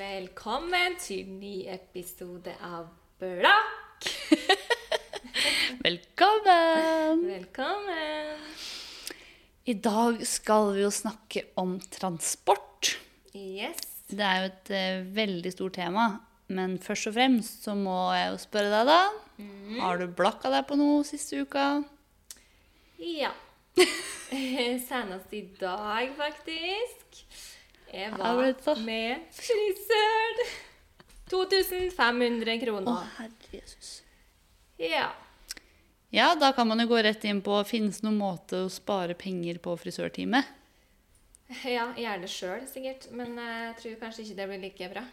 Velkommen til ny episode av Blakk. Velkommen! Velkommen. I dag skal vi jo snakke om transport. Yes. Det er jo et uh, veldig stort tema. Men først og fremst så må jeg jo spørre deg, da. Har du blakka deg på noe siste uka? Ja. Senest i dag, faktisk. Jeg var med frisøren. 2500 Å, kroner. herre Jesus. Ja. Ja, da kan man jo gå rett inn på Finnes det noen måte å spare penger på frisørtime? ja, gjør det sjøl, sikkert. Men jeg tror kanskje ikke det blir like bra.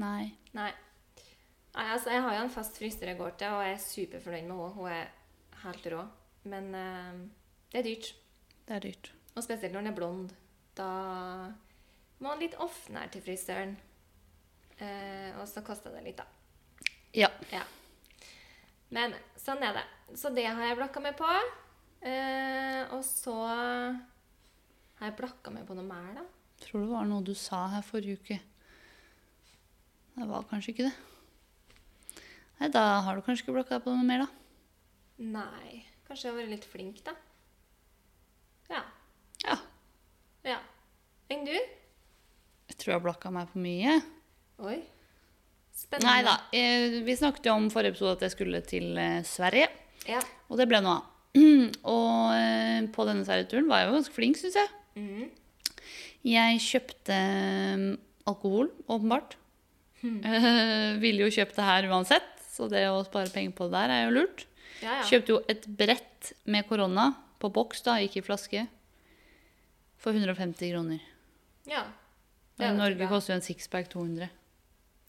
Nei. Nei. Nei, altså, jeg har jo en fast frisør jeg går til, og jeg er superfornøyd med henne. Hun er helt rå. Men uh, det er dyrt. Det er dyrt. Og spesielt når den er blond. Da må litt oftere til frisøren. Eh, og så koster det litt, da. Ja. Ja. Men sånn er det. Så det har jeg blakka meg på. Eh, og så har jeg blakka meg på noe mer, da. Tror det var noe du sa her forrige uke. Det var kanskje ikke det. Nei, da har du kanskje ikke blokka på noe mer, da. Nei. Kanskje jeg har vært litt flink, da. Ja. Ja. Ja. Enn du? Jeg tror jeg blakka meg for mye. Oi. Spennende. Nei da. eh, Vi snakket jo om forrige episode at jeg skulle til eh, Sverige. Ja. Og det ble noe av. Og eh, på denne Sverigeturen var jeg jo ganske flink, syns jeg. Mm. Jeg kjøpte alkohol, åpenbart. Mm. ville jo kjøpt det her uansett, så det å spare penger på det der er jo lurt. Ja, ja. Kjøpte jo et brett med korona på boks, da, ikke i flaske, for 150 kroner. ja. I jo Norge koster jo en sixpack 200.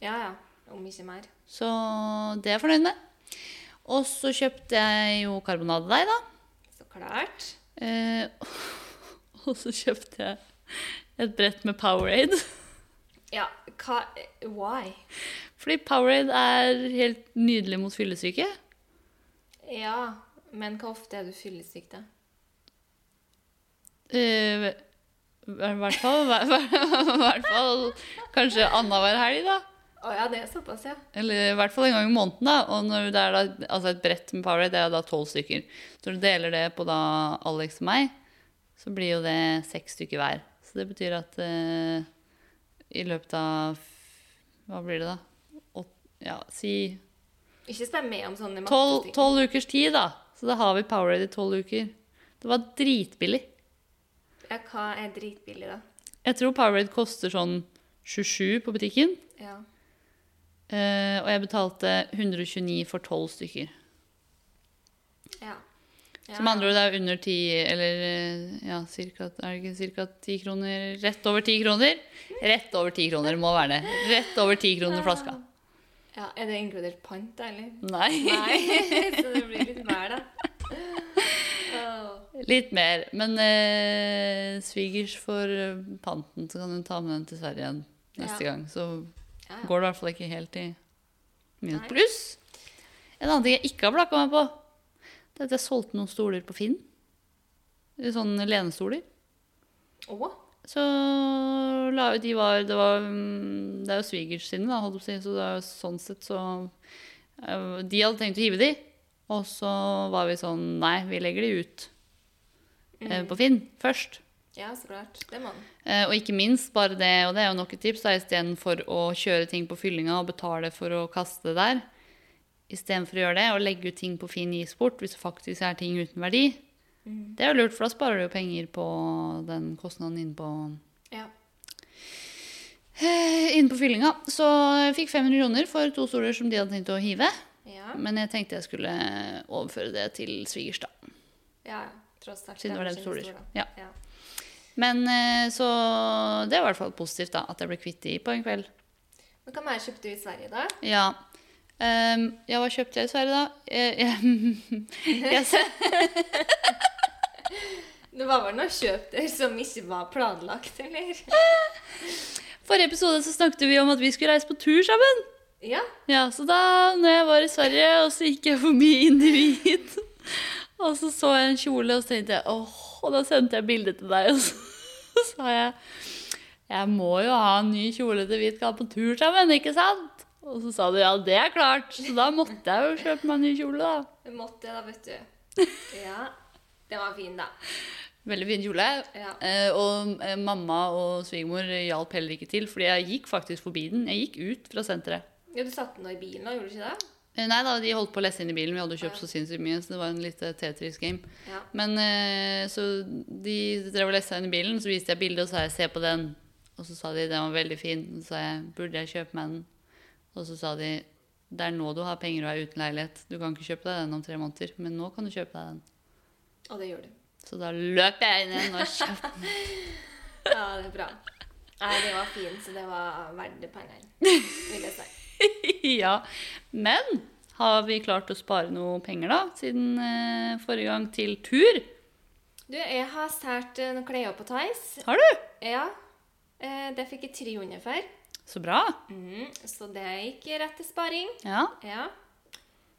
Ja, ja. Om ikke mer. Så det er jeg fornøyd med. Og så kjøpte jeg jo karbonadedeig, da. Så klart. Eh, og så kjøpte jeg et brett med Powerade. Ja, hva Why? Fordi Powerade er helt nydelig mot fyllesyke. Ja, men hvor ofte er du fyllesyk, da? Eh, I hvert fall, hvert fall kanskje annenhver helg, da. Å ja, det er såpass, ja. Eller i hvert fall en gang i måneden. da. Og når det er da, altså et brett med Powerade, det er da tolv stykker. Så når du deler det på da Alex og meg, så blir jo det seks stykker hver. Så det betyr at eh, i løpet av Hva blir det, da? Åt, ja, si Ikke stemme med om sånne tolv tolv ukers tid, da. Så da har vi Powerade i tolv uker. Det var dritbillig. Ja, hva er dritbillig, da? Jeg tror Powerade koster sånn 27 på butikken. Ja. eh, og jeg betalte 129 for tolv stykker. Ja. ja. Som andre ord det er under 10, eller eh, ja, cirka, er det ikke cirka 10 kroner? Rett over 10 kroner? Rett over 10 kroner må være det. Rett over 10 kroner flaska. ja. Er det inkludert pant, eller? Nei. Nei, så det blir litt mer, da. Litt mer. Men eh, svigers får eh, panten, så kan hun ta med den til Sverige igjen neste Ja. gang. Så Ja, går det i hvert fall ikke helt i minus pluss. En annen ting jeg ikke har blakka meg på, det er at jeg solgte noen stoler på Finn. Sånne lenestoler. Åh? Så la, de var, det, var, mm, det er jo svigers sine, da, holdt på å si. Så det er jo sånn sett så eh, De hadde tenkt å hive de, og så var vi sånn Nei, vi legger de ut eh, på Finn først. Ja, så klart. Det må man. Eh, og ikke minst bare det, og det er jo nok et tips, istedenfor å kjøre ting på fyllinga og betale for å kaste det der, istedenfor å gjøre det og legge ut ting på Finn e-sport hvis det faktisk er ting uten verdi, det er jo lurt, for da sparer du jo penger på den kostnaden inne på Ja. Eh, Inne på fyllinga. Så jeg fikk 500 kroner for to stoler som de hadde tenkt å hive. Ja. Men jeg tenkte jeg skulle overføre det til svigers, da. ja. Tross alt. Siden det var var dem stoler. Ja. Ja. Men eh, så det var i hvert fall positivt, da. At jeg ble kvitt de på en kveld. Men hva mer kjøpte du i Sverige, da? Ja. Um, ja, hva kjøpte jeg i Sverige, da? Jeg, jeg, Det var vel noe kjøp der som ikke var planlagt, eller? Forrige episode så snakket vi om at vi skulle reise på tur sammen. Ja. Ja, så da når jeg var i Sverige, og så gikk jeg forbi Individ, og så så jeg en kjole, og så tenkte jeg åh, og da sendte jeg bilde til deg, og så sa jeg Jeg må jo ha en ny kjole til vi skal på tur sammen, ikke sant? Og så sa du ja, det er klart. Så da måtte jeg jo kjøpe meg en ny kjole, da. Du måtte da, vet du. Ja. Den var fin, da. Veldig fin kjole. Ja. Eh, og eh, mamma og svigermor hjalp heller ikke til, fordi jeg gikk faktisk forbi den. Jeg gikk ut fra senteret. ja du satte den i bilen, da, gjorde du ikke det? Eh, Nei da, de holdt på å lesse inn i bilen. Vi hadde kjøpt så sinnssykt mye, så det var en litt Tetris-game. Ja. Men eh, så de drev og leste inn i bilen, så viste jeg bildet og sa jeg, se på den. Og så sa de den var veldig fin. Så sa jeg burde jeg kjøpe meg den? Og så sa de det er nå du har penger og er uten leilighet. Du kan ikke kjøpe deg den om tre måneder, men nå kan du kjøpe deg den. Og det gjør du. Så da løp jeg inn igjen og kjøpte den. Ja, det er bra. Nei, det var fint, så det var verdt pengene, vil jeg si. ja. Men har vi klart å spare noe penger da, siden eh, forrige gang til tur? Du, jeg har sært eh, noen klær på Theis. Har du? Ja. Eh, det fikk jeg 300 for. Så bra. Mm, så det gikk rett til sparing. Ja. Ja.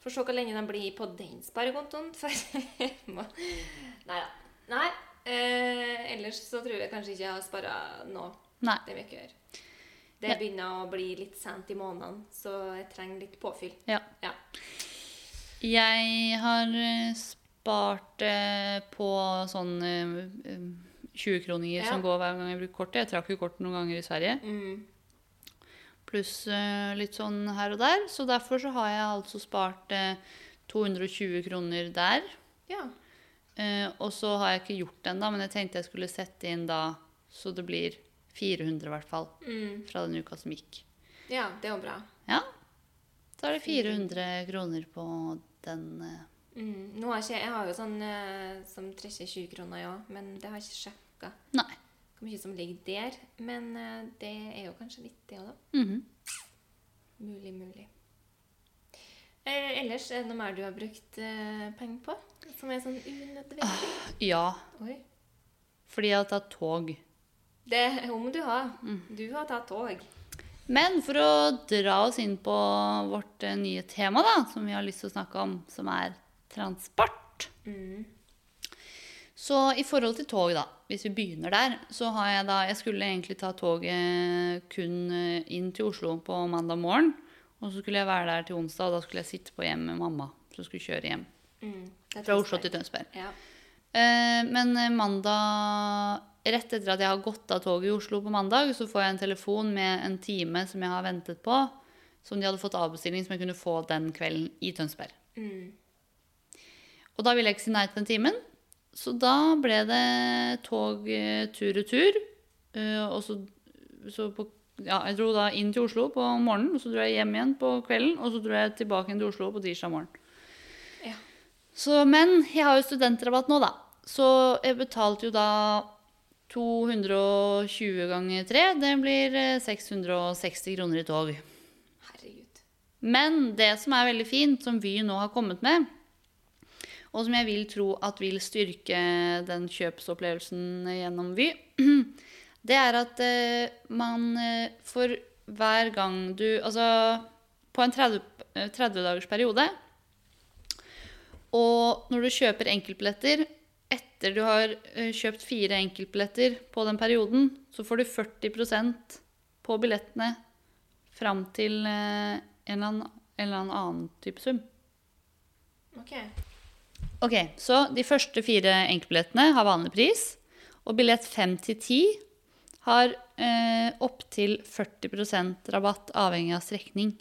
Får se hvor lenge de blir på den sparekontoen. For Nei da. Nei. Eh, ellers så tror jeg kanskje ikke jeg har spara nå. Nei. Det vil jeg ikke gjøre. Det begynner å bli litt sent i måneden, så jeg trenger litt påfyll. Ja. Ja. Jeg har eh, spart eh, på sånn eh, eh, 20-kroninger Ja. som går hver gang jeg bruker kortet. Jeg trakk jo kortet noen ganger i Sverige. Mm. Pluss litt sånn her og der. Så derfor så har jeg altså spart eh, 220 kroner der. ja. Og så har jeg ikke gjort det ennå, men jeg tenkte jeg skulle sette inn da så det blir 400 i hvert fall Mm. fra den uka som gikk. Ja, det er jo bra. Ja. Da er det 400 kroner på den eh, Mm. Nå har jeg, ikke, jeg har jo sånn eh, som trekker 20 kroner, ja, men det har jeg ikke sjekka Nei. hvor mye som ligger der. Men eh, det er jo kanskje litt, det òg, da. Mhm. Mulig, mulig. Eh, ellers, er det noe mer du har brukt penger på? Som er sånn unødvendig? Ja, Oi. fordi jeg har tatt tog. Det må du ha. Du har tatt tog. Men for å dra oss inn på vårt eh, nye tema, da, som vi har lyst til å snakke om, som er transport. Mm. Så i forhold til tog, da, hvis vi begynner der, så har jeg da Jeg skulle egentlig ta toget kun eh, inn til Oslo på mandag morgen. Og så skulle jeg være der til onsdag, og da skulle jeg sitte på hjem med mamma. Som skulle kjøre hjem Mm. Fra Oslo til Tønsberg. Ja. Eh, Men eh, mandag Rett etter at jeg har gått av toget i Oslo på mandag, så får jeg en telefon med en time som jeg har ventet på. Som de hadde fått avbestilling som jeg kunne få den kvelden i Tønsberg. Mm. Og da ville jeg ikke si nei til den timen. Så da ble det tog eh, tur-retur. Eh, og så, så på, ja, jeg dro da inn til Oslo på morgenen, og så dro jeg hjem igjen på kvelden. Og så dro jeg tilbake inn til Oslo på tirsdag morgen. Ja. Så, men jeg har jo studentrabatt nå, da. Så jeg betalte jo da 220 ganger 3. Det blir eh, 660 kroner i tog. Herregud. Men det som er veldig fint, som Vy nå har kommet med, og som jeg vil tro at vil styrke den kjøpsopplevelsen gjennom Vy, det er at eh, man eh, for hver gang du Altså på en 30, eh, 30 dagers periode Og når du kjøper enkeltbilletter etter du har eh, kjøpt fire enkeltbilletter på den perioden, så får du 40% på billettene fram til eh, en eller annen, en eller annen type sum. OK. Ok, så de første fire enkeltbillettene har vanlig pris, og billett 5 til 10 har eh, opptil 40% rabatt avhengig av strekning.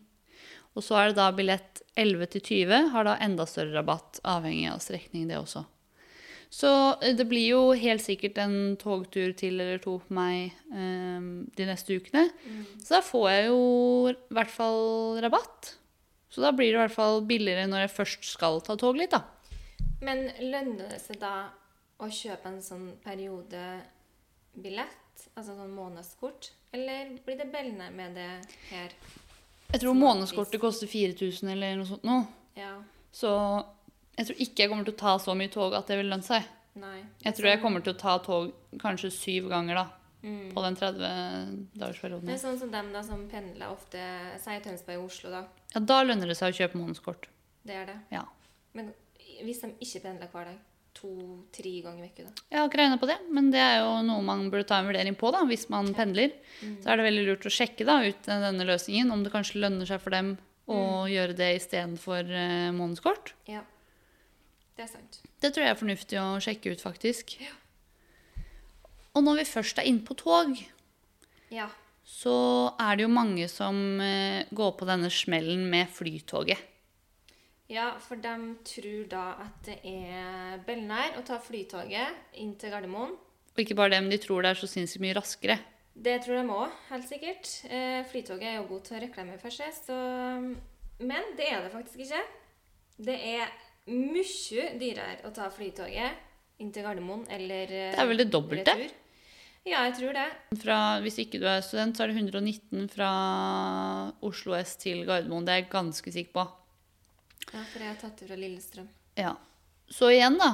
Og så er det da billett 11 til 20 har da enda større rabatt avhengig av strekning, det også. Så eh, det blir jo helt sikkert en togtur til eller to på meg um, de neste ukene. Så da får jeg jo i hvert fall rabatt. Så da blir det i hvert fall billigere når jeg først skal ta tog litt, da. Men lønner det seg da å kjøpe en sånn periodebillett? Altså sånn månedskort? Eller blir det bellende med det her? Jeg tror månedskortet koster 4000 eller noe sånt nå. Ja. Så jeg tror ikke jeg kommer til å ta så mye tog at det vil lønne seg. Nei. Jeg tror jeg kommer til å ta tog kanskje syv ganger da, Mm. på den 30-dagersperioden. Det er sånn som dem da som pendler ofte, sier Tønsberg og Oslo, da. Ja, da lønner det seg å kjøpe månedskort. Det er det. Ja. Men hvis de ikke pendler hver dag? to-tre ganger i uka. da. Jeg har ikke regna på det, men det er jo noe man burde ta en vurdering på da, hvis man pendler. Så er det veldig lurt å sjekke da, ut denne løsningen, om det kanskje lønner seg for dem å gjøre det istedenfor uh, månedskort. Ja. Det er sant. Det tror jeg er fornuftig å sjekke ut, faktisk. Og når vi først er inne på tog, Ja. så er det jo mange som eh, går på denne smellen med flytoget. Ja, for de tror da at det er bellnær å ta flytoget inn til Gardermoen. Og ikke bare det, men de tror det er så sinnssykt mye raskere. Det tror de òg, helt sikkert. Eh, flytoget er jo god til å reklame for seg, så Men det er det faktisk ikke. Det er mye dyrere å ta flytoget inn til Gardermoen eller eh, Det er vel det dobbelte? Ja, jeg tror det. Fra, hvis ikke du er student, så er det 119 fra Oslo S til Gardermoen. Det er jeg ganske sikker på. Ja, For jeg har tatt det fra Lillestrøm. Ja. Så igjen, da.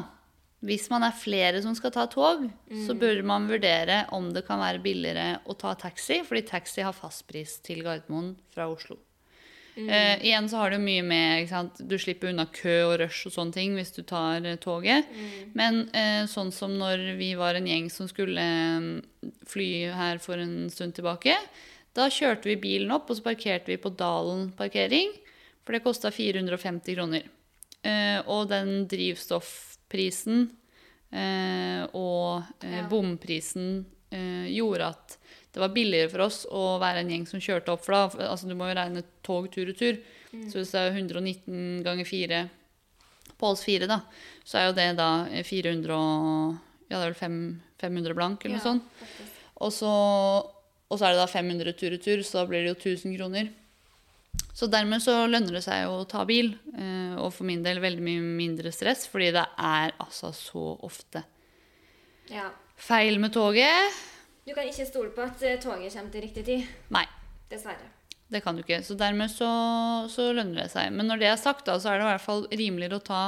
Hvis man er flere som skal ta tog, så bør man vurdere om det kan være billigere å ta taxi, fordi taxi har fastpris til Gardermoen fra Oslo. Eh, igjen så har det mye med? Du slipper unna kø og rush og sånne ting hvis du tar eh, toget. Men eh, sånn som når vi var en gjeng som skulle eh, fly her for en stund tilbake, da kjørte vi bilen opp, og så parkerte vi på Dalen parkering. For det kosta 450 kroner. Eh, og den drivstoffprisen eh, og bomprisen gjorde at det var billigere for oss å være en gjeng som kjørte opp. For da, altså du må jo regne tog tur og tur. Mm. Så hvis det er 119 ganger 4 på oss fire, da, så er jo det da 400 og Ja, det er vel 5, 500 blank, eller noe sånt. Og så, og så er det da 500 tur og tur, så da blir det jo 1000 kroner. Så dermed så lønner det seg å ta bil, eh, og for min del veldig mye mindre stress, fordi det er altså så ofte Ja. feil med toget. Du kan ikke stole på at eh, toget kommer til riktig tid. Nei, Dessverre. det kan du ikke. Så dermed så, så lønner det seg. Men når det er sagt, da, så er det i hvert fall rimeligere å ta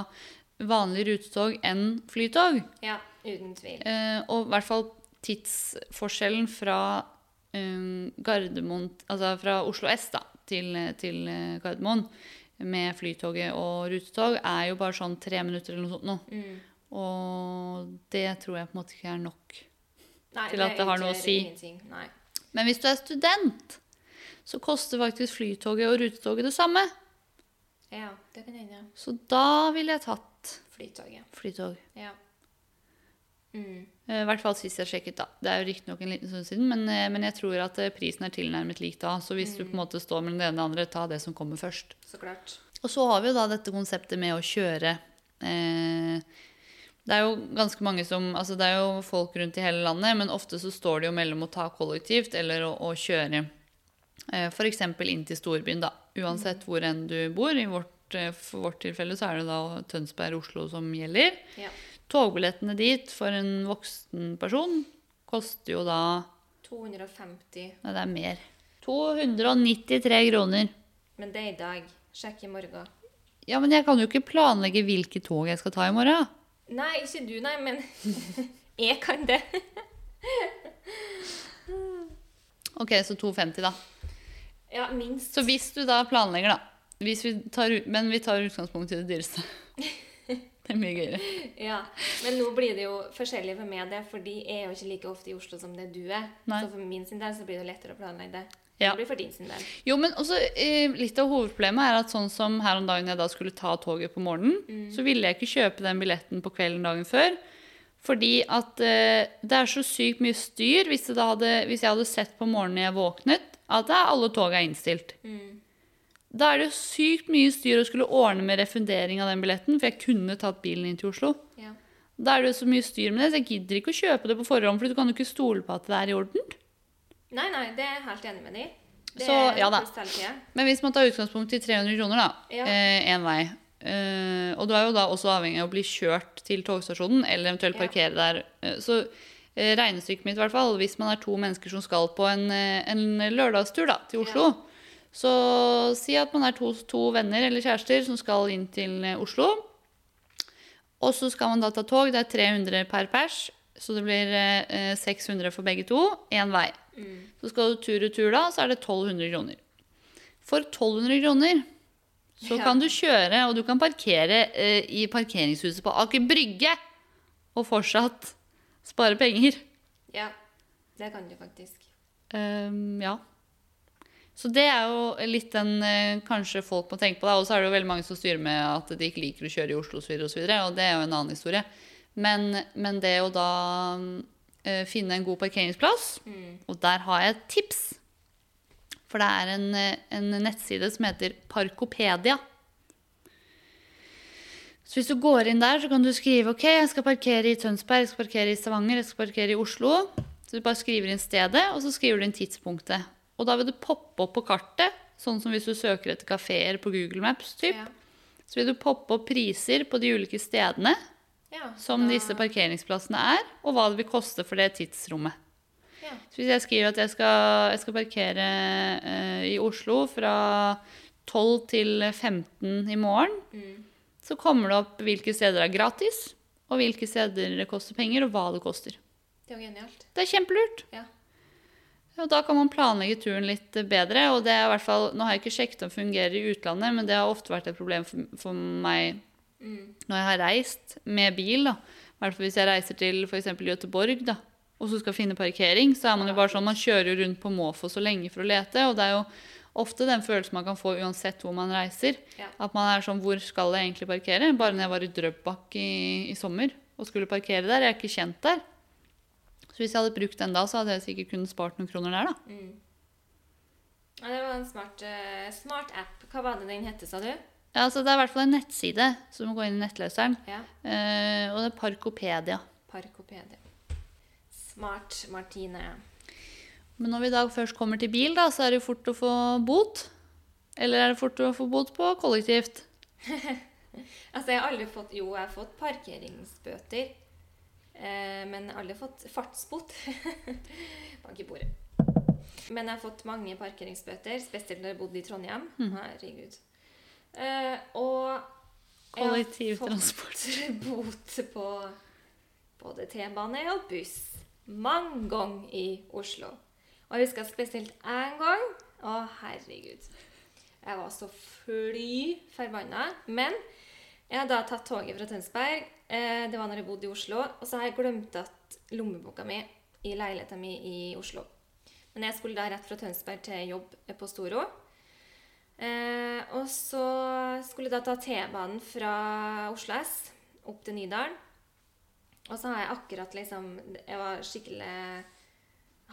vanlig rutetog enn flytog. Ja, uten tvil. Eh, og i hvert fall tidsforskjellen fra um, Gardermoen, altså fra Oslo S da, til, til eh, Gardermoen med flytoget og rutetog er jo bare sånn tre minutter eller noe sånt nå. Mm. Og det tror jeg på en måte ikke er nok. Nei, Til at det har noe å si. Men hvis du er student, så koster faktisk flytoget og rutetoget det samme. Ja, det kan hende. Så da ville jeg tatt Flytoget. flytog. Ja. Mm. Eh, I hvert fall sist jeg sjekket, da. Det er jo riktignok en liten stund siden, men, eh, men jeg tror at eh, prisen er tilnærmet lik da. Så hvis du på en måte står mellom det ene og det andre, ta det som kommer først. Så klart. Og så har vi jo da dette konseptet med å kjøre eh, Det er jo ganske mange som Altså det er jo folk rundt i hele landet, men ofte så står det jo mellom å ta kollektivt eller å, å kjøre eh, f.eks. inn til storbyen, da. Uansett hvor enn du bor. I vårt, eh, for vårt tilfelle så er det da Tønsberg-Oslo som gjelder. Ja. Togbillettene dit for en voksen person koster jo da 250. Nei, det er mer. 293 kroner. Men det er i dag. Sjekk i morgen. Ja, men jeg kan jo ikke planlegge hvilket tog jeg skal ta i morgen. Nei, ikke du, nei, men jeg kan det. Ok, så 250 da. Ja, minst. Så hvis du da planlegger, da hvis vi tar, Men vi tar utgangspunkt i det dyreste. Det er mye gøyere. Ja, Men nå blir det jo forskjellig for meg, det, fordi jeg er jo ikke like ofte i Oslo som det du er. Nei. Så for min sin del så blir det lettere å planlegge det. Ja. Det blir for din sin del. Jo, men også eh, Litt av hovedproblemet er at sånn som her om dagen jeg da skulle ta toget på morgenen, så ville jeg ikke kjøpe den billetten på kvelden dagen før. Fordi at eh, det er så sykt mye styr hvis, hadde, hvis jeg hadde sett på morgenen jeg våknet, at alle tog er innstilt. Da er det jo sykt mye styr å skulle ordne med refundering av den billetten, for jeg kunne tatt bilen inn til Oslo. Ja. Da er det jo så mye styr med det, så jeg gidder ikke å kjøpe det på forhånd, for du kan jo ikke stole på at det er i orden. Nei, nei, det er jeg helt enig med deg i. Det Så, er ja da. Men hvis man tar utgangspunkt i 300 kroner, da, Ja. eh, vei eh, Og du er jo da også avhengig av å bli kjørt til togstasjonen, eller eventuelt Ja. parkere der. Eh, så eh, regnestykket mitt, i hvert fall, hvis man er to mennesker som skal på en, eh, en lørdagstur da, til Oslo Så si at man er to, to venner eller kjærester som skal inn til eh, Oslo. Og så skal man da ta tog. Det er 300 per pers. Så det blir eh, 600 for begge to. Én vei. Så skal du tur-retur da, så er det 1200 kroner. For 1200 kroner så Ja. kan du kjøre, og du kan parkere eh, i parkeringshuset på Aker Brygge. og fortsatt spare penger. Ja, det kan du faktisk. Um, ja. Så det er jo litt den eh, kanskje folk må tenke på. Da. Og så er det jo veldig mange som styrer med at de ikke liker å kjøre i Oslo osv., og, og, så videre, og det er jo en annen historie. Men, men det å da uh, finne en god parkeringsplass, og der har jeg et tips. For det er en, eh, en nettside som heter Parkopedia. Så hvis du går inn der, så kan du skrive ok, jeg skal parkere i Tønsberg, jeg skal parkere i Stavanger, jeg skal parkere i Oslo. Så du bare skriver inn stedet, og så skriver du inn tidspunktet. Og da vil det poppe opp på kartet, sånn som hvis du søker etter kafeer på Google Maps. Typ. Ja. Så vil du poppe opp priser på de ulike stedene Ja, som da- disse parkeringsplassene er, og hva det vil koste for det tidsrommet. Ja. Så hvis jeg skriver at jeg skal, jeg skal parkere uh, i Oslo fra 12 til 15 i morgen, Mm. så kommer det opp hvilke steder er gratis, og hvilke steder det koster penger, og hva det koster. Det er jo genialt. Det er kjempelurt. Ja. Og da kan man planlegge turen litt bedre. Og det er i hvert fall, nå har jeg ikke sjekket om det fungerer i utlandet, men det har ofte vært et problem for, for meg når jeg har reist med bil. da. I hvert fall hvis jeg reiser til f.eks. Göteborg da, og så skal finne parkering, så er man jo bare sånn, man kjører rundt på måfå så lenge for å lete. Og det er jo ofte den følelsen man kan få uansett hvor man reiser. Ja. At man er sånn Hvor skal jeg egentlig parkere? Bare når jeg var i Drøbak i, i sommer og skulle parkere der. Jeg er ikke kjent der. Så hvis jeg hadde brukt den da, så hadde jeg sikkert kunnet spart noen kroner der, da. Ja, det var en smart, uh, smart app. Hva var det den hette, sa du? Ja, altså Det er i hvert fall en nettside, så du må gå inn i nettløseren. Ja. Eh, og det er Parkopedia. Parkopedia. Smart Martine. Men når vi da først kommer til bil, da, så er det jo fort å få bot. Eller er det fort å få bot på kollektivt? Altså, jeg har aldri fått Jo, jeg har fått parkeringsbøter. Eh, men aldri fått fartsbot. Bank i bordet. Men jeg har fått mange parkeringsbøter, spesielt når jeg bodde i Trondheim. Herregud. Eh, og jeg har fått bot på både T-bane og buss mange ganger i Oslo. Og jeg husker spesielt én gang. Å, herregud. Jeg var så fly forbanna. Men jeg hadde da tatt toget fra Tønsberg. Eh, det var når jeg bodde i Oslo. Og så har jeg glemt at lommeboka mi i leiligheta mi i Oslo. Men jeg skulle da rett fra Tønsberg til jobb på Storo. Eh, og så skulle jeg da ta T-banen fra Oslo S opp til Nydalen. Og så har jeg akkurat liksom Jeg var skikkelig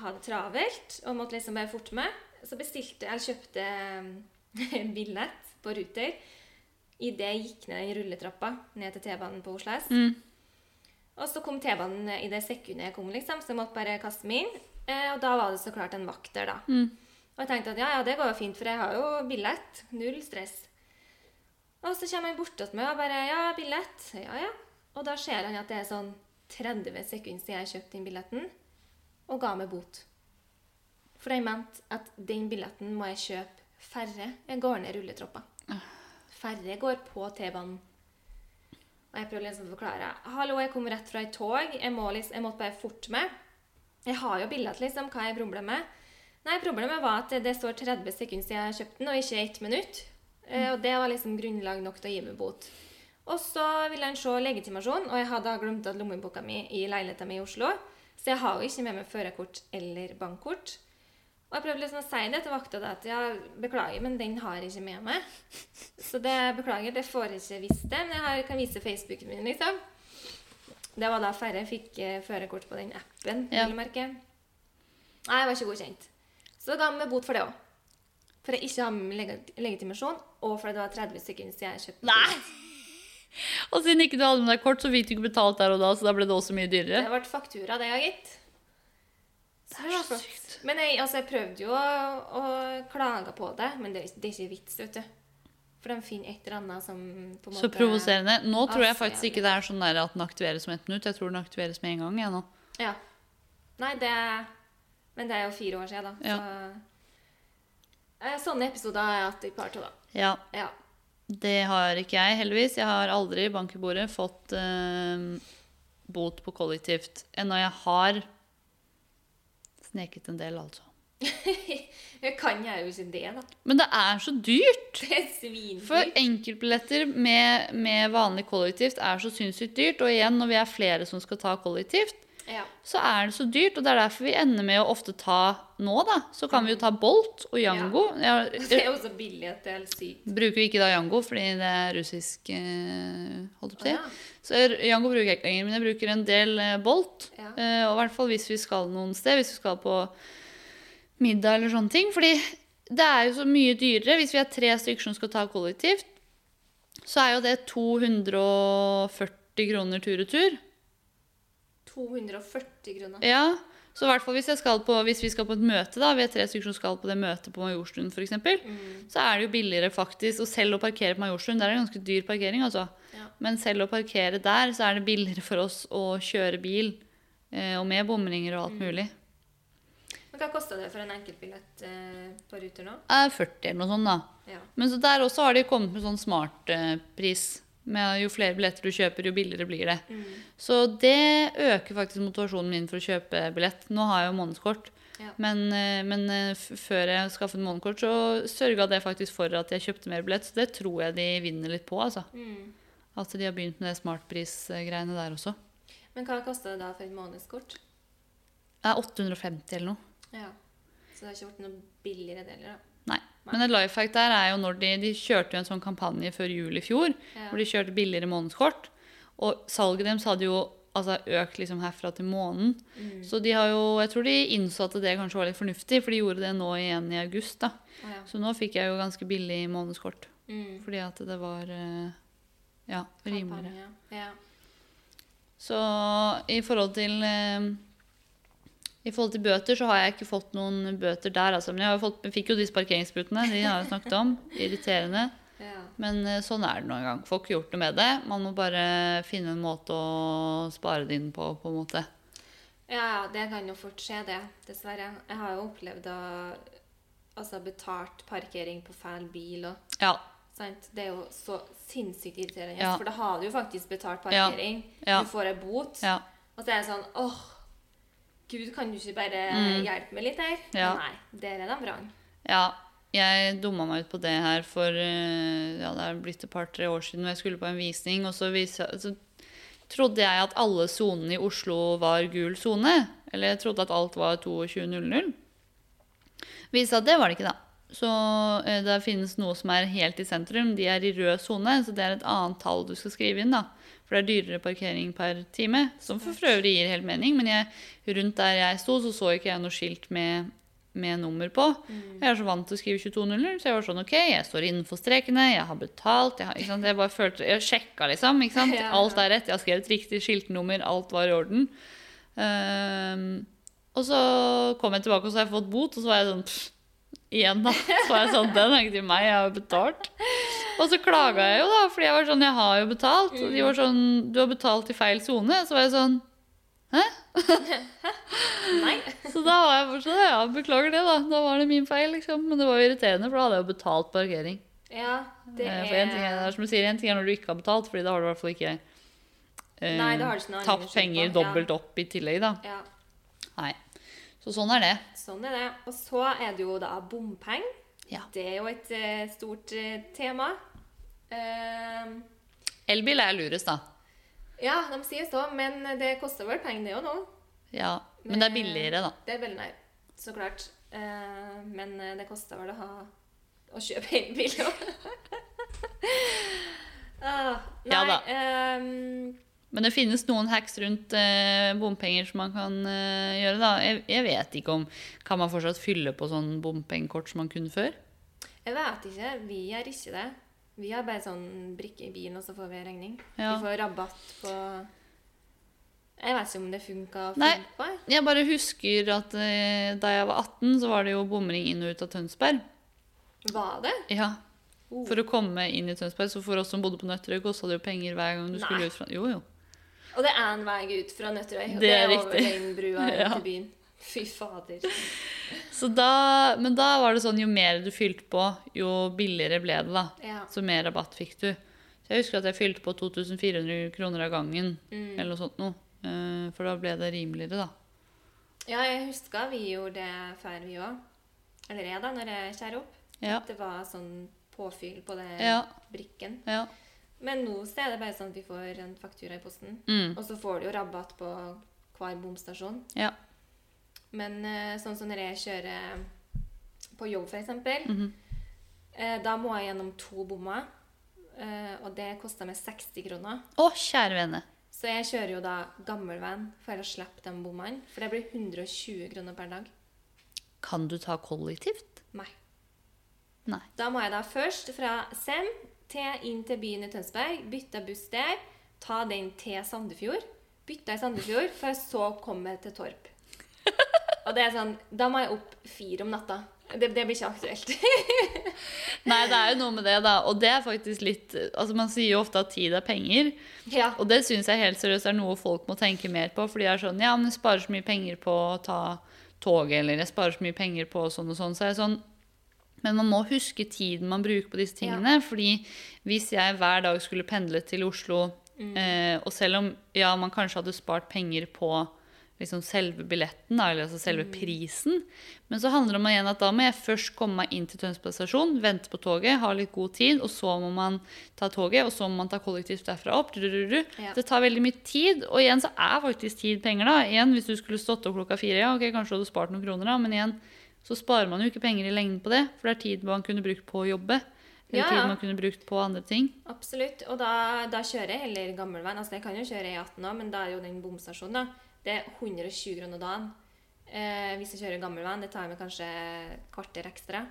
hadde det travelt og måtte liksom bare forte meg. Så bestilte jeg kjøpte en billett på Ruter idet jeg gikk ned den rulletrappa ned til T-banen på Oslo S. Mm. Og så kom T-banen i det sekundet jeg kom, liksom, så jeg måtte bare kaste meg inn. Eh, og da var det så klart en vakt der, da. Mm. Og jeg tenkte at ja, ja, det går jo fint, for jeg har jo billett. Null stress. Og så kommer han bortåt meg og bare ja, billett. Ja, ja. Og da ser han at det er sånn 30 sekunder siden jeg kjøpte inn billetten, og ga meg bot. For jeg mente at den billetten må jeg kjøpe færre jeg går ned rulletroppa. Færre går på T-banen. Og jeg prøver liksom å forklare. Hallo, jeg kom rett fra et tog. Jeg, må liksom, jeg måtte bare forte meg. Jeg har jo billett, liksom. Hva jeg brumler problemet? Nei, problemet var at det står 30 sekunder siden jeg kjøpte den, og ikke ett minutt. Mm. Og det var liksom grunnlag nok til å gi meg bot. Og så ville han se legitimasjon, og jeg hadde glemt at lommeboka mi i leiligheten min i Oslo. Så jeg har jo ikke med meg førerkort eller bankkort. Og jeg prøvde liksom å si det til vakta at ja, beklager, men den har jeg ikke med meg. Så det beklager, det får jeg ikke visst det, men jeg har, kan vise Facebooken min, liksom. Det var da færre fikk eh, førerkort på den appen, Ja. Nei, jeg var ikke godkjent. Så ga vi bot for det òg. For jeg ikke har med leg- legitimasjon, og fordi det var 30 sekunder siden jeg kjøpte Nei! Og siden ikke du hadde med deg kort, så fikk du ikke betalt der og da, så da ble det også mye dyrere. Det ble faktura, det, gitt. Det er så sykt. Men jeg, altså, jeg prøvde jo å, å klage på det, men det, det er ikke vits, vet du. For de finner et eller annet som på en måte... Så provoserende. Nå tror jeg faktisk ikke det er sånn at den aktiveres om ett minutt. Jeg tror den aktiveres med en gang. Jeg, nå. Ja. Nei, det Men det er jo fire år siden, da. Ja. Så eh, Sånne episoder har jeg hatt et par til, da. Ja, Ja. Det har ikke jeg, heldigvis. Jeg har aldri i bankebordet fått eh, bot på kollektivt. Ennå jeg har sneket en del, altså. det kan jeg jo ikke det, da. Men det er så dyrt! Det er For svindyrt. enkeltbilletter med, med vanlig kollektivt er så sinnssykt dyrt. Og igjen, når vi er flere som skal ta kollektivt, Ja. så er det så dyrt. Og det er derfor vi ender med å ofte ta nå, da. Så kan vi jo ta Bolt og Yango. Ja. Det er jo så billig at det er helt sykt. bruker vi ikke da Yango fordi det er russisk eh, holdt på å si. Ja. Så Jango bruker jeg ikke lenger, men jeg bruker en del eh, Bolt. Ja. Eh, og i hvert fall hvis vi skal noen sted, hvis vi skal på middag eller sånne ting. Fordi det er jo så mye dyrere hvis vi er tre stykker som skal ta kollektivt. Så er jo det 240 kroner tur-retur. 240 kroner. Ja, så i hvert fall hvis, jeg skal på, hvis vi skal på et møte, da, vi er tre stykker som skal på det møtet på Majorstuen f.eks., Mm. så er det jo billigere faktisk. Og selv å parkere på Majorstuen, der er det ganske dyr parkering, altså. Ja. Men selv å parkere der, så er det billigere for oss å kjøre bil. Eh, og med bomringer og alt Mm. mulig. Men hva koster det for en enkeltbillett eh, på Ruter nå? Er 40 eller noe sånt, da. Ja. Men så der også har de kommet med sånn smartpris. Med jo flere billetter du kjøper, jo billigere blir det. Mm. Så det øker faktisk motivasjonen min for å kjøpe billett. Nå har jeg jo månedskort. Ja. Men, eh, men eh, før jeg skaffet månedskort, så sørga det faktisk for at jeg kjøpte mer billett. Så det tror jeg de vinner litt på. altså. Mm. At de har begynt med det smartprisgreiene der også. Men hva koster det da for et månedskort? Det er 850 eller noe. Ja. Så det har ikke blitt noe billigere deler, da. Men et life hack der er jo når de, de kjørte jo en sånn kampanje før jul i fjor, Ja. hvor de kjørte billigere månedskort. Og salget deres hadde jo altså, økt liksom herfra til måneden. Mm. Så de har jo, jeg tror de innså at det kanskje var litt fornuftig, for de gjorde det nå igjen i august. da. Ja. Så nå fikk jeg jo ganske billig månedskort, Mm. fordi at det var eh, ja, rimeligere. Ja. Så i forhold til eh, i forhold til bøter så har jeg ikke fått noen bøter der, altså. Men jeg fått, fikk jo disse parkeringsbrutene de har jeg snakket om. Irriterende. ja. Men eh, sånn er det nå engang. Får ikke gjort noe med det. Man må bare finne en måte å spare det inn på, på en måte. Ja, det kan jo fort skje, det. Dessverre. Jeg har jo opplevd å altså, betalt parkering på feil bil og Ja. Det er jo så sinnssykt irriterende. Ja. For da har du jo faktisk betalt parkering. Ja. Du får ei bot. Ja. Og så er det sånn åh, Gud, kan du ikke bare Mm. hjelpe meg litt her? Ja. Nei, der er de vrang. Ja, jeg dumma meg ut på det her for eh, ja, det er blitt et par-tre år siden. Jeg skulle på en visning, og så, viste, så trodde jeg at alle sonene i Oslo var gul sone. Eller jeg trodde at alt var 22.00. Viste at det var det ikke, da. Så eh, det finnes noe som er helt i sentrum. De er i rød sone, så det er et annet tall du skal skrive inn. da. For det er dyrere parkering per time, som for øvrig gir helt mening. Men jeg, rundt der jeg sto, så så ikke jeg noe skilt med, med nummer på. Jeg er så vant til å skrive 22.00, så jeg var sånn OK, jeg står innenfor strekene, jeg har betalt jeg, har, ikke sant? jeg bare følte, jeg sjekka, liksom. ikke sant? Alt er rett. Jeg har skrevet riktig skiltnummer, alt var i orden. Um, og så kom jeg tilbake, og så har jeg fått bot, og så var jeg sånn pff, Igjen, da. Så var jeg sånn Den er ikke til meg, jeg har betalt. Og så klaga jeg jo, da, fordi jeg var sånn Jeg har jo betalt. Og de var sånn Du har betalt i feil sone. Så var jeg sånn Hæ? Nei. Så da var jeg fortsatt Ja, beklager det, da. Da var det min feil, liksom. Men det var jo irriterende, for da hadde jeg jo betalt parkering. Ja, det Eh, er For en ting er, som du sier, en ting er når du ikke har betalt, Fordi da har du i hvert fall ikke eh, Nei, tapt penger på. dobbelt opp i tillegg, da. Ja, Nei. Så sånn er det. sånn er det. Og så er det jo da bompenger. Ja. Det er jo et uh, stort uh, tema. Eh, Elbil er lurest, da. ja, de sier så, men det koster vel penger, det òg nå. Ja. Men det er billigere, da. Det er veldig nær, så klart. Eh, men eh, det koster vel å ha å kjøpe elbil òg. ah, nei, Ja da. Um, Men det finnes noen hacks rundt eh, bompenger som man kan eh, gjøre. da. Jeg, jeg vet ikke om Kan man fortsatt fylle på sånn bompengekort som man kunne før? jeg vet ikke. Vi gjør ikke det. Vi har bare sånn brikke i bilen, og så får vi regning. Ja. Vi får rabatt på Jeg vet ikke om det funka å på. jeg. Bare husker at eh, da jeg var 18, så var det jo bomring inn og ut av Tønsberg. Var det? Ja, Oh. For å komme inn i Tønsberg, så for oss som bodde på Nøtterøy, kosta det jo penger hver gang du Nei. skulle ut fra Jo, jo. Og det er en vei ut fra Nøtterøy. og Det er over den brua Ja. til byen. Fy fader. Så da, men da var det sånn jo mer du fylte på, jo billigere ble det, da. Ja. Så mer rabatt fikk du. Så jeg husker at jeg fylte på 2400 kroner av gangen, Mm. eller noe sånt noe. Eh, For da ble det rimeligere, da. ja, jeg husker vi gjorde det før, vi òg. Eller jeg, da, når jeg skjærer opp. Ja. Det var sånn påfyll på det Ja. brikken. Ja. Men nå er det bare sånn at vi får en faktura i posten. Mm. Og så får du jo rabatt på hver bomstasjon. Ja. Men eh, sånn som når jeg kjører på jobb, f.eks., eksempel Mhm. eh, da må jeg gjennom to bommer. Eh, og det koster meg 60 kroner. Å, kjære vene. Så jeg kjører jo da gammelvenn for å slippe de bommene. For det blir 120 kroner per dag. Kan du ta kollektivt? Nei. Nei. Da må jeg da først fra Sem til inn til byen i Tønsberg, bytte buss der, ta den til Sandefjord, bytte i Sandefjord, for så komme til Torp. Og det er sånn, da må jeg opp fire om natta. Det, det blir ikke aktuelt. Nei, det er jo noe med det, da. Og det er faktisk litt Altså, man sier jo ofte at tid er penger. ja. Og det syns jeg helt seriøst er noe folk må tenke mer på. For de er sånn Ja, men jeg sparer så mye penger på å ta toget, eller jeg sparer så mye penger på sånn og sånn. Så jeg er sånn Men man må huske tiden man bruker på disse tingene. Fordi hvis jeg hver dag skulle pendle til Oslo, eh, og selv om ja, man kanskje hadde spart penger på liksom selve billetten, da, eller altså selve prisen. Men så handler det om igjen at da må jeg først komme meg inn til Tønsberg stasjon, vente på toget, ha litt god tid, og så må man ta toget, og så må man ta kollektivt derfra opp. Ja. Det tar veldig mye tid, og igjen så er faktisk tid penger, da. Igjen, hvis du skulle stått opp klokka fire, ja, ok, kanskje du hadde spart noen kroner, da, men igjen så sparer man jo ikke penger i lengden på det, for det er tid man kunne brukt på å jobbe. Eller Ja, tid man kunne brukt på andre ting. Absolutt. Og da, da kjører jeg heller gammelveien. Altså, jeg kan jo kjøre E18 òg, men da er jo den bomstasjonen, da. Det er 120 kroner dagen. Eh, hvis jeg kjører gammel van, det tar meg kanskje et kvarter ekstra.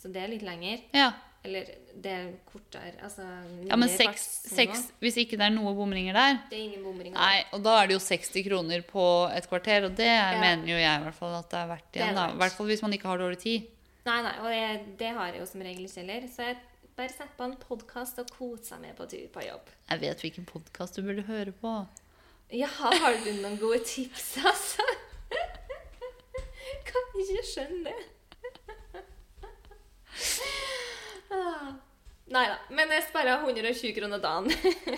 Så det er litt lenger. Ja, Eller det er kortere. Altså ja men seks, seks, hvis ikke det er noe bomringer der, Det er ingen bomringer. Nei, og da er det jo 60 kroner på et kvarter, og det mener jo jeg i hvert fall at det er verdt er igjen. I hvert fall hvis man ikke har dårlig tid. Nei, nei, og det, det har jeg jo som regel ikke heller. Så jeg bare setter på en podkast og koser meg på tur på jobb. Jeg vet hvilken podkast du burde høre på. Ja, har du noen gode tips, altså? kan ikke skjønne det. ah. Nei da. Men jeg sparer 120 kroner dagen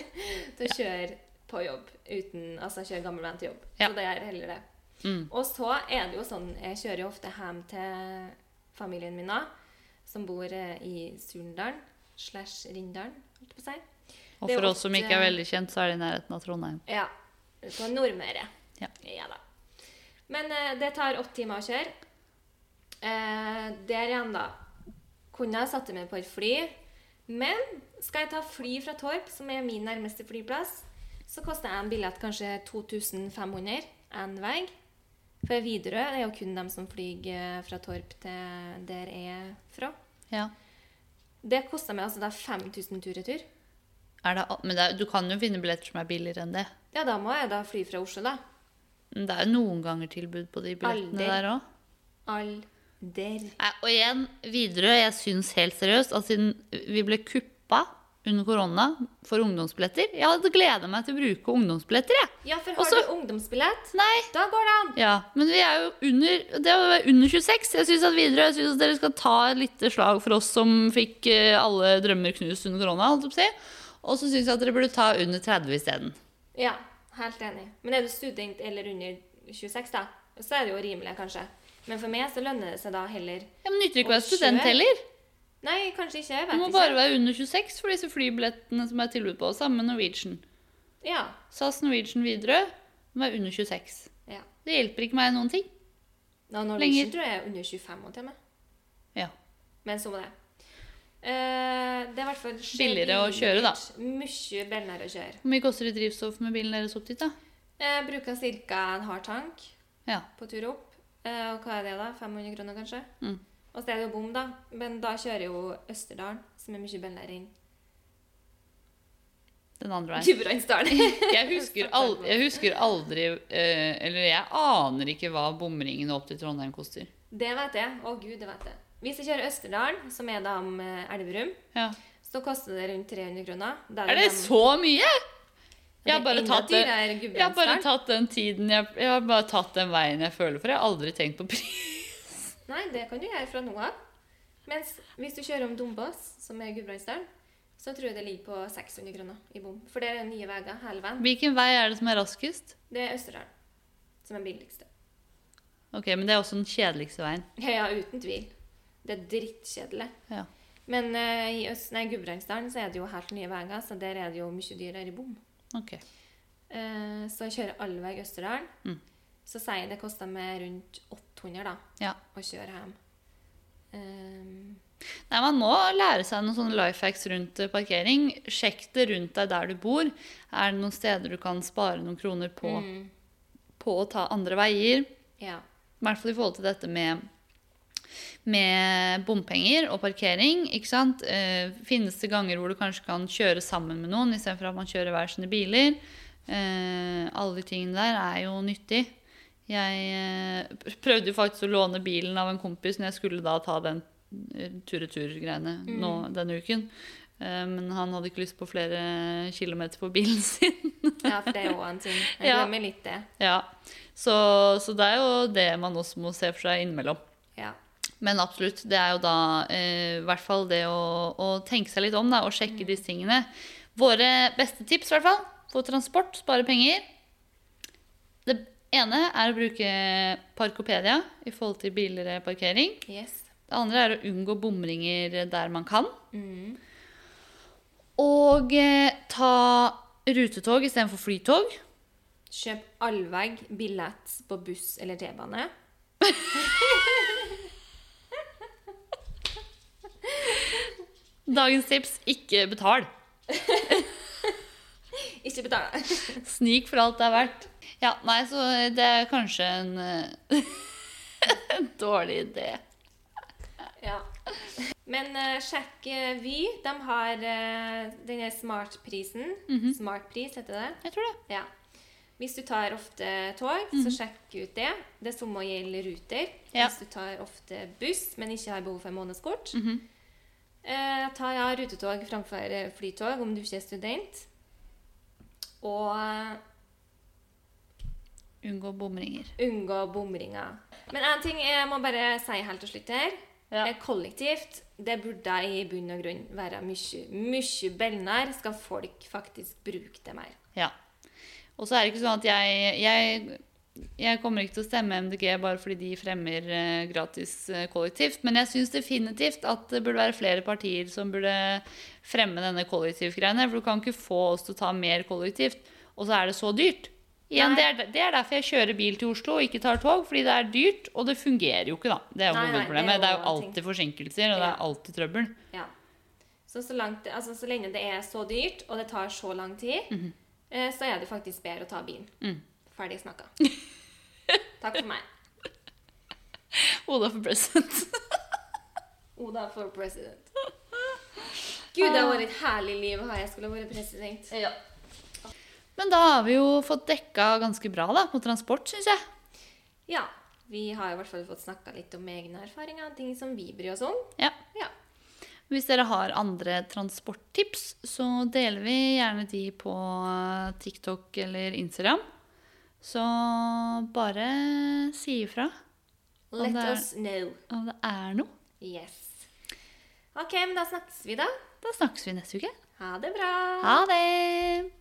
til å kjøre på jobb uten Altså kjøre gammelvenn til jobb. Ja. Så det er heller det. Mm. Og så er det jo sånn Jeg kjører jo ofte hjem til familien min da, som bor eh, i Surndalen slash Rindalen, holdt jeg på å si. Og for oss som ikke er veldig kjent, så er det i nærheten av Trondheim. Ja. På Nordmøre. Ja. da. Men eh, det tar åtte timer å kjøre. Eh, der igjen, da. Kunne jeg satt meg på et fly. Men skal jeg ta fly fra Torp, som er min nærmeste flyplass, så koster en billett kanskje 2500 én vei. For Widerøe er jo kun dem som flyr eh, fra Torp til der jeg er fra. Ja. Det koster meg altså da 5000 tur-retur. Er det, men det du kan jo finne billetter som er billigere enn det. Ja, da må jeg da fly fra Oslo, da. Men det er jo noen ganger tilbud på de billettene Alder. der òg. Alder. Og igjen, Widerøe, jeg syns helt seriøst at siden vi ble kuppa under korona for ungdomsbilletter Jeg hadde gleda meg til å bruke ungdomsbilletter, jeg. Ja, for har Også- du ungdomsbillett, Nei. da går det an. Ja, men vi er jo under, det er under 26. Jeg syns at Widerøe, jeg synes at dere skal ta et lite slag for oss som fikk eh, alle drømmer knust under korona. holdt jeg på å si. Og så syns jeg at dere burde ta under 30 isteden. Ja, helt enig. Men er du student eller under 26, da, så er det jo rimelig, kanskje. Men for meg så lønner det seg da heller Ja, Men nytter ikke å være student heller. Nei, kanskje ikke. Jeg Du må ikke. bare være under 26 for disse flybillettene som er tilbud på. sammen med Norwegian. Ja. SAS, Norwegian, Widerøe må være under 26. ja. Det hjelper ikke meg noen ting. Nå, Norwegian Lenger. tror jeg er under 25 år til og med. Ja. Men så må det. Eh, det er i hvert fall Billigere å kjøre, da. Mye billigere å kjøre. Hvor mye koster det drivstoff med bilen deres opp dit, da? Jeg bruker ca. en hard tank Ja. på tur opp. Eh, og hva er det, da? 500 kroner, kanskje? Mm. Og så er det jo bom, da. Men da kjører jo Østerdalen, som er mye billigere inn. Den andre veien. Jeg husker, al jeg husker aldri eh, Eller jeg aner ikke hva bomringen opp til Trondheim koster. det vet jeg. Å gud, det vet jeg. Hvis jeg kjører Østerdalen, som er da om eh, Elverum, Ja. så koster det rundt 300 kroner. Da Er det de... så mye?! Jeg har bare tatt det Jeg har bare tatt den tiden jeg, jeg har bare tatt den veien jeg føler for. Jeg har aldri tenkt på pris. Nei, det kan du gjøre fra nå av. Mens hvis du kjører om Dombås, som er Gudbrandsdalen, så tror jeg det ligger på 600 kroner i bom. For det er nye veier hele veien. Hvilken vei er det som er raskest? Det er Østerdalen som er billigste. Ok, Men det er også den kjedeligste veien. Ja, ja, uten tvil. Det er drittkjedelig. Ja. Men uh, i Øst, nei, Gudbrandsdalen så er det jo helt nye veier, så der er det jo mye dyrere i bom. Okay. Uh, så jeg kjører all vei Østerdalen. Mm. Så sier jeg det koster meg rundt 800 da, Ja. å kjøre hjem. Um, Nei, Man må lære seg noen sånne life hacks rundt eh, parkering. Sjekk det rundt deg der du bor. Er det noen steder du kan spare noen kroner på, mm, på å ta andre veier? ja. I hvert fall i forhold til dette med, med bompenger og parkering. ikke sant? Eh, finnes det ganger hvor du kanskje kan kjøre sammen med noen istedenfor at man kjører hver sine biler? Eh, alle de tingene der er jo nyttig. Jeg eh, prøvde jo faktisk å låne bilen av en kompis når jeg skulle da ta den eh, tur-retur-greiene mm. denne uken. Eh, men han hadde ikke lyst på flere kilometer på bilen sin. ja, for det er jo en ting. Jeg Ja. glemmer litt det. ja. så, så det er jo det man også må se for seg innimellom. Ja. Men absolutt, det er jo da eh, i hvert fall det å, å tenke seg litt om da, og sjekke disse tingene. Våre beste tips i hvert fall, for transport, spare penger. Det ene er å bruke Parkopedia i forhold til billigere parkering. Yes. Det andre er å unngå bomringer der man kan. Mm. Og eh, ta rutetog istedenfor flytog. Kjøp allvegg billett på buss eller T-bane. Dagens tips ikke betal. Ikke betal. Snik for alt det er verdt. Ja, nei, så det er kanskje en, eh, en dårlig idé. Ja. Men uh, sjekk uh, Vy. De har uh, denne smartprisen. Smartpris heter det. Jeg tror det. Ja. Hvis du tar ofte tog, så sjekk ut det. Det er som å gjelde Ruter. Ja. Hvis du tar ofte buss, men ikke har behov for månedskort. Mhm. Eh, tar ja, rutetog framfor flytog om du ikke er student. Og eh, Unngå bomringer. unngå bomringer. Men én ting jeg må bare si helt til slutt her. Ja. Eh, Kollektivt, det burde i bunn og grunn være mye, mye bellnær, Skal folk faktisk bruke det mer. Ja. Og så er det ikke sånn at jeg, jeg Jeg kommer ikke til å stemme MDG bare fordi de fremmer eh, gratis eh, kollektivt, men jeg syns definitivt at det burde være flere partier som burde fremme denne kollektivgreiene. For du kan ikke få oss til å ta mer kollektivt, og så er det så dyrt. Igjen, det, er, det er derfor jeg kjører bil til Oslo og ikke tar tog, fordi det er dyrt, og det fungerer jo ikke, da. Det er jo Nei, nei, det er. Det er jo ting. alltid forsinkelser, og det er alltid trøbbel. Ja. Så, så, langt, altså, så lenge det er så dyrt, og det tar så lang tid, eh, så er det faktisk bedre å ta bilen. Mhm. Ferdig snakka. Takk for meg. Oda for president. Oda for president. Gud, det har vært et herlig liv å ha jeg skulle vært president. Ja. Men da har vi jo fått dekka ganske bra da, på transport, syns jeg. Ja. Vi har i hvert fall fått snakka litt om egne erfaringer, ting som vi bryr oss om. Ja. Ja. Hvis dere har andre transporttips, så deler vi gjerne de på TikTok eller Instagram. Så bare si ifra Let er- us know. om det er noe. Yes. OK, men da snakkes vi, da. Da snakkes vi neste uke. Ha det bra. Ha det!